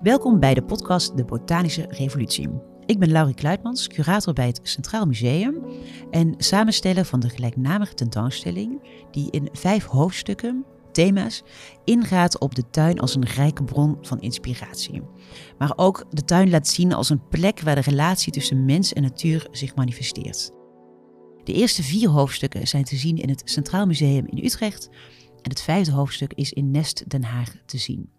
Welkom bij de podcast De Botanische Revolutie. Ik ben Laurie Kluitmans, curator bij het Centraal Museum en samensteller van de gelijknamige tentoonstelling, die in vijf hoofdstukken, thema's, ingaat op de tuin als een rijke bron van inspiratie. Maar ook de tuin laat zien als een plek waar de relatie tussen mens en natuur zich manifesteert. De eerste vier hoofdstukken zijn te zien in het Centraal Museum in Utrecht en het vijfde hoofdstuk is in Nest Den Haag te zien.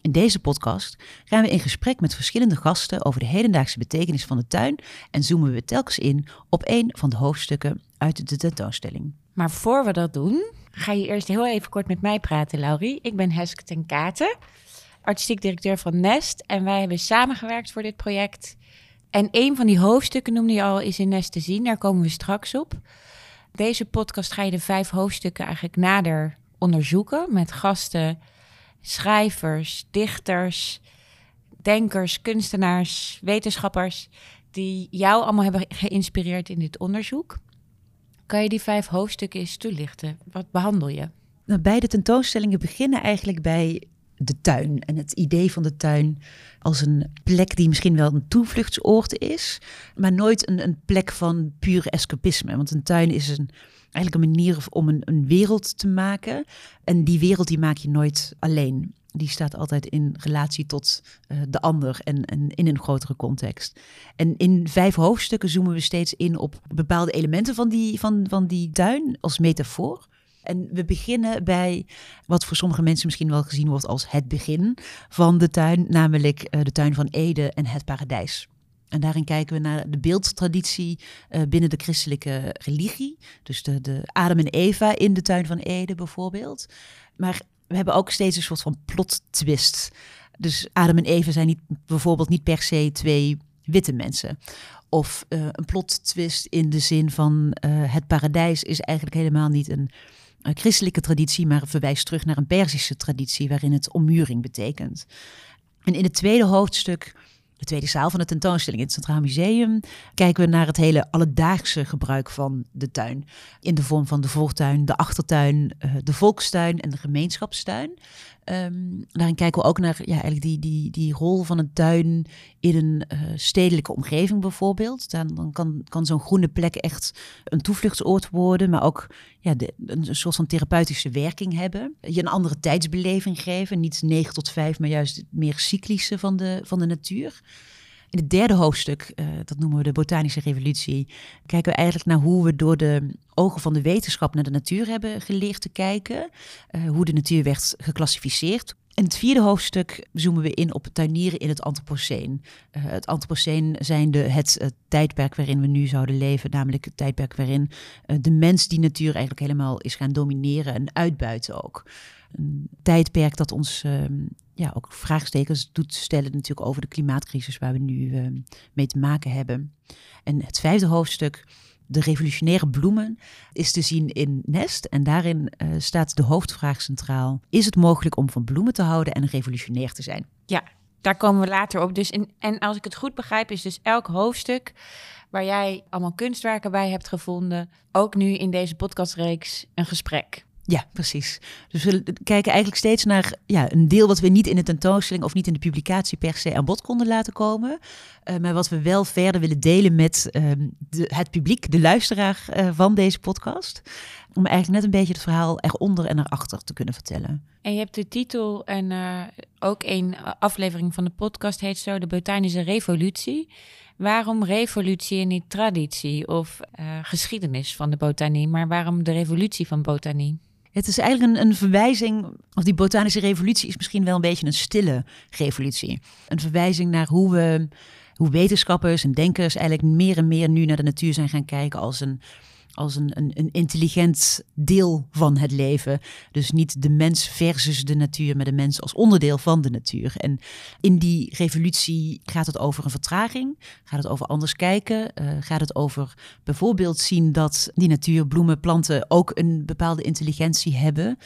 In deze podcast gaan we in gesprek met verschillende gasten over de hedendaagse betekenis van de tuin en zoomen we telkens in op een van de hoofdstukken uit de tentoonstelling. Maar voor we dat doen, ga je eerst heel even kort met mij praten, Laurie. Ik ben Heske ten Katen, artistiek directeur van Nest en wij hebben samengewerkt voor dit project. En een van die hoofdstukken noemde je al is in Nest te zien, daar komen we straks op. Deze podcast ga je de vijf hoofdstukken eigenlijk nader onderzoeken met gasten schrijvers, dichters, denkers, kunstenaars, wetenschappers die jou allemaal hebben geïnspireerd in dit onderzoek. Kan je die vijf hoofdstukken eens toelichten? Wat behandel je? Nou, beide tentoonstellingen beginnen eigenlijk bij de tuin en het idee van de tuin als een plek die misschien wel een toevluchtsoord is, maar nooit een, een plek van puur escapisme. Want een tuin is een eigenlijk een manier om een, een wereld te maken. En die wereld die maak je nooit alleen. Die staat altijd in relatie tot uh, de ander en, en in een grotere context. En in vijf hoofdstukken zoomen we steeds in op bepaalde elementen van die, van, van die tuin als metafoor. En we beginnen bij wat voor sommige mensen misschien wel gezien wordt als het begin van de tuin, namelijk uh, de tuin van Ede en het paradijs. En daarin kijken we naar de beeldtraditie uh, binnen de christelijke religie. Dus de, Adam en Eva in de tuin van Ede bijvoorbeeld. Maar we hebben ook steeds een soort van plot twist. Dus Adam en Eva zijn niet, bijvoorbeeld niet per se twee witte mensen. Of uh, een plot twist in de zin van het paradijs is eigenlijk helemaal niet een, een christelijke traditie, maar verwijst terug naar een Perzische traditie waarin het ommuring betekent. En in het tweede hoofdstuk de tweede zaal van de tentoonstelling in het Centraal Museum kijken we naar het hele alledaagse gebruik van de tuin. In de vorm van de voortuin, de achtertuin, eh, de volkstuin en de gemeenschapstuin. Um, daarin kijken we ook naar ja, eigenlijk die, die, die rol van een tuin in een uh, stedelijke omgeving bijvoorbeeld. Dan, dan kan, kan zo'n groene plek echt een toevluchtsoord worden, maar ook ja, de, een soort van therapeutische werking hebben. Je een andere tijdsbeleving geven, niet 9 tot 5, maar juist meer cyclische van de, van de natuur. In het derde hoofdstuk, uh, dat noemen we de botanische revolutie, kijken we eigenlijk naar hoe we door de ogen van de wetenschap naar de natuur hebben geleerd te kijken. Uh, hoe de natuur werd geclassificeerd. In het vierde hoofdstuk zoomen we in op tuinieren in het Anthropoceen. Uh, het Anthropoceen zijnde het tijdperk waarin we nu zouden leven, namelijk het tijdperk waarin de mens die natuur eigenlijk helemaal is gaan domineren en uitbuiten ook. Een tijdperk dat ons ehm, ja, ook vraagstekens doet stellen natuurlijk over de klimaatcrisis waar we nu ehm, mee te maken hebben. En het vijfde hoofdstuk de revolutionaire bloemen is te zien in Nest. En daarin uh, staat de hoofdvraag centraal. Is het mogelijk om van bloemen te houden en revolutionair te zijn? Ja, daar komen we later op. Dus in, en als ik het goed begrijp, is dus elk hoofdstuk waar jij allemaal kunstwerken bij hebt gevonden, ook nu in deze podcastreeks een gesprek. Ja, precies. Dus we kijken eigenlijk steeds naar ja, een deel wat we niet in de tentoonstelling of niet in de publicatie per se aan bod konden laten komen. Uh, maar wat we wel verder willen delen met uh, de, het publiek, de luisteraar uh, van deze podcast. Om eigenlijk net een beetje het verhaal eronder en erachter te kunnen vertellen. En je hebt de titel en eh, ook een aflevering van de podcast heet zo De Botanische Revolutie. Waarom revolutie en niet traditie of geschiedenis van de botanie, maar waarom de revolutie van botanie? Het is eigenlijk een, een, verwijzing, of die botanische revolutie is misschien wel een beetje een stille revolutie. Een verwijzing naar hoe we, hoe wetenschappers en denkers eigenlijk meer en meer nu naar de natuur zijn gaan kijken als een als een, een, een, intelligent deel van het leven. Dus niet de mens versus de natuur, maar de mens als onderdeel van de natuur. En in die revolutie gaat het over een vertraging, gaat het over anders kijken, uh, gaat het over bijvoorbeeld zien dat die natuur, bloemen, planten ook een bepaalde intelligentie hebben.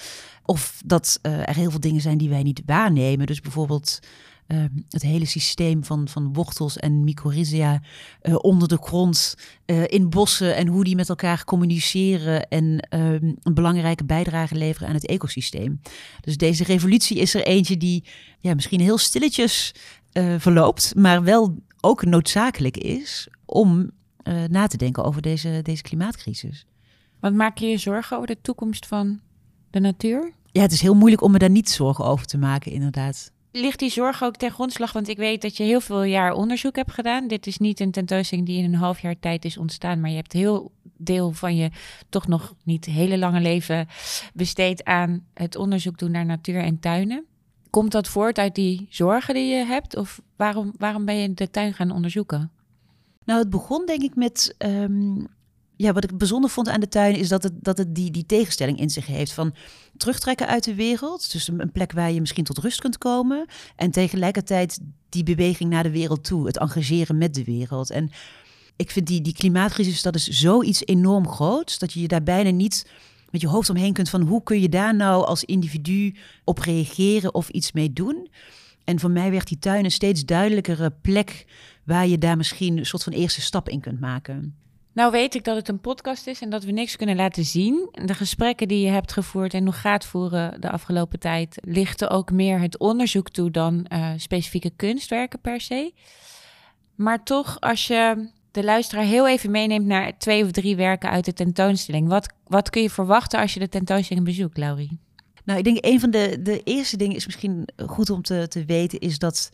Of dat uh, er heel veel dingen zijn die wij niet waarnemen. Dus bijvoorbeeld ehm, het hele systeem van, van wortels en mycorrhiza uh, onder de grond, uh, in bossen en hoe die met elkaar communiceren en ehm, een belangrijke bijdrage leveren aan het ecosysteem. Dus deze revolutie is er eentje die ja, misschien heel stilletjes uh, verloopt, maar wel ook noodzakelijk is om na te denken over deze, deze klimaatcrisis. Wat maak je je zorgen over de toekomst van de natuur? Ja, het is heel moeilijk om me daar niet zorgen over te maken, inderdaad. Ligt die zorg ook ten grondslag? Want ik weet dat je heel veel jaar onderzoek hebt gedaan. Dit is niet een tentoonstelling die in een half jaar tijd is ontstaan, maar je hebt heel deel van je toch nog niet hele lange leven besteed aan het onderzoek doen naar natuur en tuinen. Komt dat voort uit die zorgen die je hebt? Of waarom, waarom ben je de tuin gaan onderzoeken? Nou, het begon denk ik met ehm, ja, wat ik bijzonder vond aan de tuin is dat het, dat het die, die tegenstelling in zich heeft van terugtrekken uit de wereld. Dus een, plek waar je misschien tot rust kunt komen. En tegelijkertijd die beweging naar de wereld toe, het engageren met de wereld. En ik vind die, die klimaatcrisis, dat is zoiets enorm groots, dat je je daar bijna niet met je hoofd omheen kunt van hoe kun je daar nou als individu op reageren of iets mee doen. En voor mij werd die tuin een steeds duidelijkere plek waar je daar misschien een soort van eerste stap in kunt maken. Nou weet ik dat het een podcast is en dat we niks kunnen laten zien. De gesprekken die je hebt gevoerd en nog gaat voeren de afgelopen tijd... lichten ook meer het onderzoek toe dan uh, specifieke kunstwerken per se. Maar toch, als je de luisteraar heel even meeneemt naar twee of drie werken uit de tentoonstelling... wat, wat kun je verwachten als je de tentoonstelling bezoekt, Laurie? Nou, ik denk een van de, de eerste dingen is misschien goed om te, te weten... is dat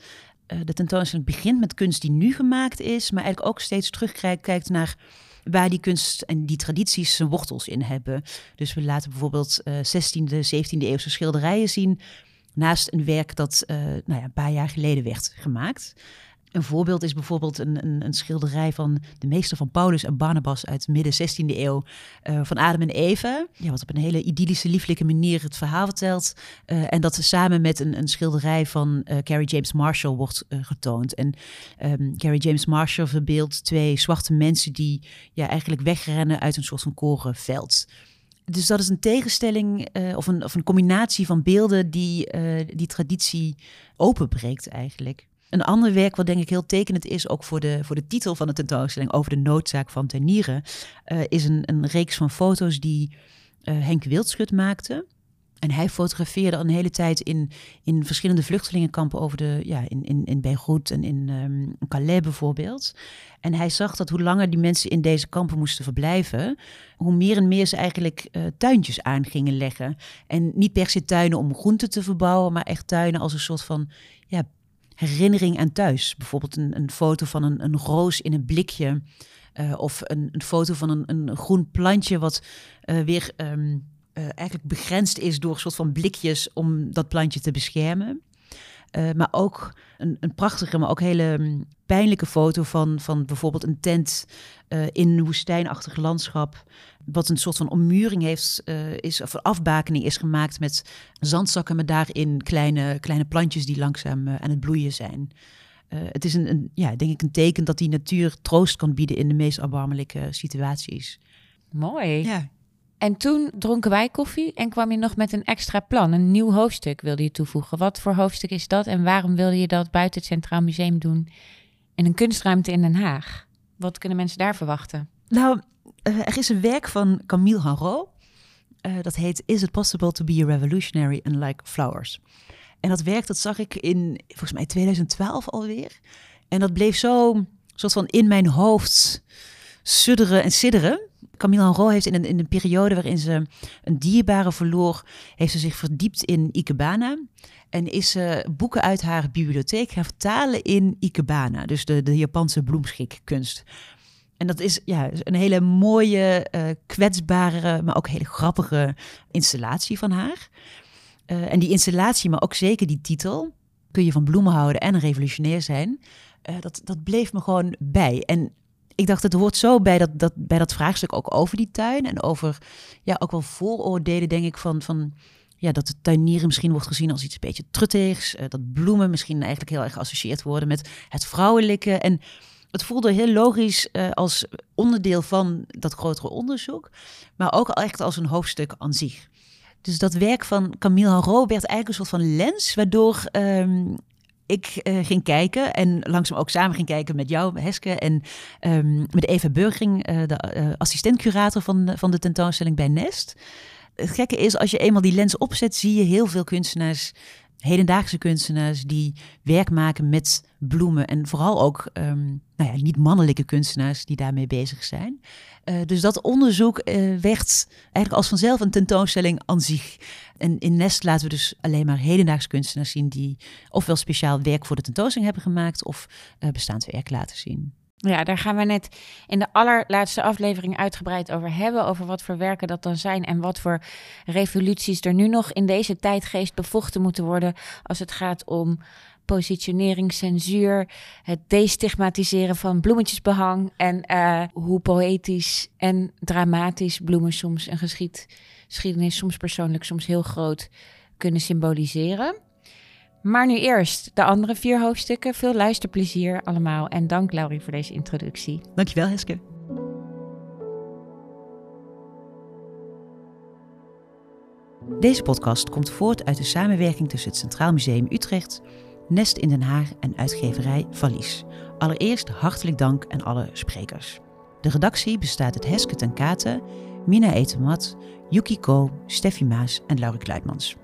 uh, de tentoonstelling begint met kunst die nu gemaakt is... maar eigenlijk ook steeds terugkijkt naar waar die kunst en die tradities zijn wortels in hebben. Dus we laten bijvoorbeeld uh, 16e, 17e eeuwse schilderijen zien, naast een werk dat uh, nou ja, een paar jaar geleden werd gemaakt. Een voorbeeld is bijvoorbeeld een, een, een, schilderij van de meester van Paulus en Barnabas uit midden 16e eeuw uh, van Adam en Eva. Ja, wat op een hele idyllische, lieflijke manier het verhaal vertelt. Uh, en dat samen met een, een schilderij van uh, Carrie James Marshall wordt getoond. En um, Carrie James Marshall verbeeldt twee zwarte mensen die ja, eigenlijk wegrennen uit een soort van korenveld. Dus dat is een tegenstelling of, een, of een combinatie van beelden die die traditie openbreekt eigenlijk. Een ander werk wat denk ik heel tekenend is, ook voor de, voor de titel van de tentoonstelling over de noodzaak van tuinieren, uh, is een, een reeks van foto's die uh, Henk Wildschut maakte. En hij fotografeerde al een hele tijd in, in verschillende vluchtelingenkampen over de, ja, in, in, in Beirut en in um, Calais bijvoorbeeld. En hij zag dat hoe langer die mensen in deze kampen moesten verblijven, hoe meer en meer ze eigenlijk uh, tuintjes aan gingen leggen. En niet per se tuinen om groenten te verbouwen, maar echt tuinen als een soort van ja, herinnering aan thuis. Bijvoorbeeld een, een foto van een, een roos in een blikje. Uh, of een, een, foto van een, een groen plantje wat uh, weer um, uh, eigenlijk begrensd is door een soort van blikjes om dat plantje te beschermen. Maar ook een, een, prachtige, maar ook hele um, pijnlijke foto van, van bijvoorbeeld een tent in een woestijnachtig landschap wat een soort van ommuring heeft, uh, is, of een afbakening is gemaakt met zandzakken met daarin kleine, kleine plantjes die langzaam aan het bloeien zijn. Het is een, een, ja, denk ik een teken dat die natuur troost kan bieden in de meest erbarmelijke situaties. Mooi. Ja. En toen dronken wij koffie en kwam je nog met een extra plan. Een nieuw hoofdstuk wilde je toevoegen. Wat voor hoofdstuk is dat en waarom wilde je dat buiten het Centraal Museum doen in een kunstruimte in Den Haag? Wat kunnen mensen daar verwachten? Nou, uh, er is een werk van Camille Henrot. Uh, dat heet Is it possible to be a revolutionary unlike flowers? En dat werk, dat zag ik in volgens mij 2012 alweer. En dat bleef zo soort van in mijn hoofd sudderen en sidderen. Camille Henrot heeft in een, in een periode waarin ze een dierbare verloor, heeft ze zich verdiept in Ikebana. En is ze boeken uit haar bibliotheek gaan vertalen in Ikebana, dus de, de Japanse bloemschikkunst. En dat is ja, een hele mooie, uh, kwetsbare, maar ook hele grappige installatie van haar. Uh, en die installatie, maar ook zeker die titel, kun je van bloemen houden en revolutionair zijn, uh, dat, dat bleef me gewoon bij. En ik dacht, het hoort zo bij dat, dat, bij dat vraagstuk ook over die tuin en over ja, ook wel vooroordelen, denk ik, van, van ja, dat het tuinieren misschien wordt gezien als iets een beetje truttigs. dat bloemen misschien eigenlijk heel erg geassocieerd worden met het vrouwelijke. En het voelde heel logisch uh, als onderdeel van dat grotere onderzoek, maar ook echt als een hoofdstuk aan zich. Dus dat werk van Camille Henrot werd eigenlijk een soort van lens, waardoor um, ik eh, ging kijken en langzaam ook samen ging kijken met jou, Heske, en um, met Eva Burgering, uh, de uh, assistent-curator van, van de tentoonstelling bij Nest. Het gekke is, als je eenmaal die lens opzet, zie je heel veel kunstenaars hedendaagse kunstenaars die werk maken met bloemen. En vooral ook um, nou ja, niet-mannelijke kunstenaars die daarmee bezig zijn. Uh, dus dat onderzoek uh, werd eigenlijk als vanzelf een tentoonstelling aan zich. En in Nest laten we dus alleen maar hedendaagse kunstenaars zien die ofwel speciaal werk voor de tentoonstelling hebben gemaakt of uh, bestaand werk laten zien. Ja, daar gaan we net in de allerlaatste aflevering uitgebreid over hebben. Over wat voor werken dat dan zijn en wat voor revoluties er nu nog in deze tijdgeest bevochten moeten worden. Als het gaat om positionering, censuur, het destigmatiseren van bloemetjesbehang. En uh, hoe poëtisch en dramatisch bloemen soms een geschied, geschiedenis, soms persoonlijk, soms heel groot kunnen symboliseren. Maar nu eerst de andere vier hoofdstukken. Veel luisterplezier allemaal. En dank Laurie voor deze introductie. Dankjewel Heske. Deze podcast komt voort uit de samenwerking tussen het Centraal Museum Utrecht, Nest in Den Haag en uitgeverij Valies. Allereerst hartelijk dank aan alle sprekers. De redactie bestaat uit Heske ten Katen, Mina Etemat, Yuki Ko, Steffi Maas en Laurie Kluitmans.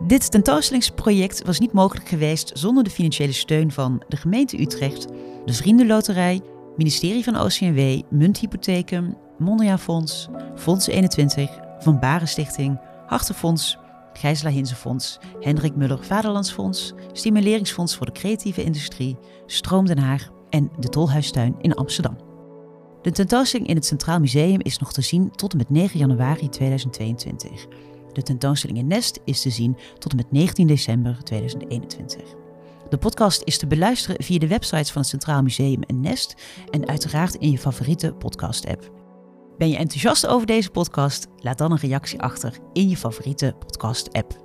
Dit tentoonstellingsproject was niet mogelijk geweest zonder de financiële steun van de gemeente Utrecht, de Vriendenloterij, ministerie van OCMW, Munthypotheken, Mondriaan Fonds, Fonds 21, Van Baren Stichting, Hartenfonds, Gijsela Hinzenfonds, Hendrik Muller Vaderlandsfonds, Stimuleringsfonds voor de Creatieve Industrie, Stroom Den Haag en de Tolhuistuin in Amsterdam. De tentoonstelling in het Centraal Museum is nog te zien tot en met 9 januari 2022. De tentoonstelling in Nest is te zien tot en met 19 december 2021. De podcast is te beluisteren via de websites van het Centraal Museum en Nest en uiteraard in je favoriete podcast-app. Ben je enthousiast over deze podcast? Laat dan een reactie achter in je favoriete podcast-app.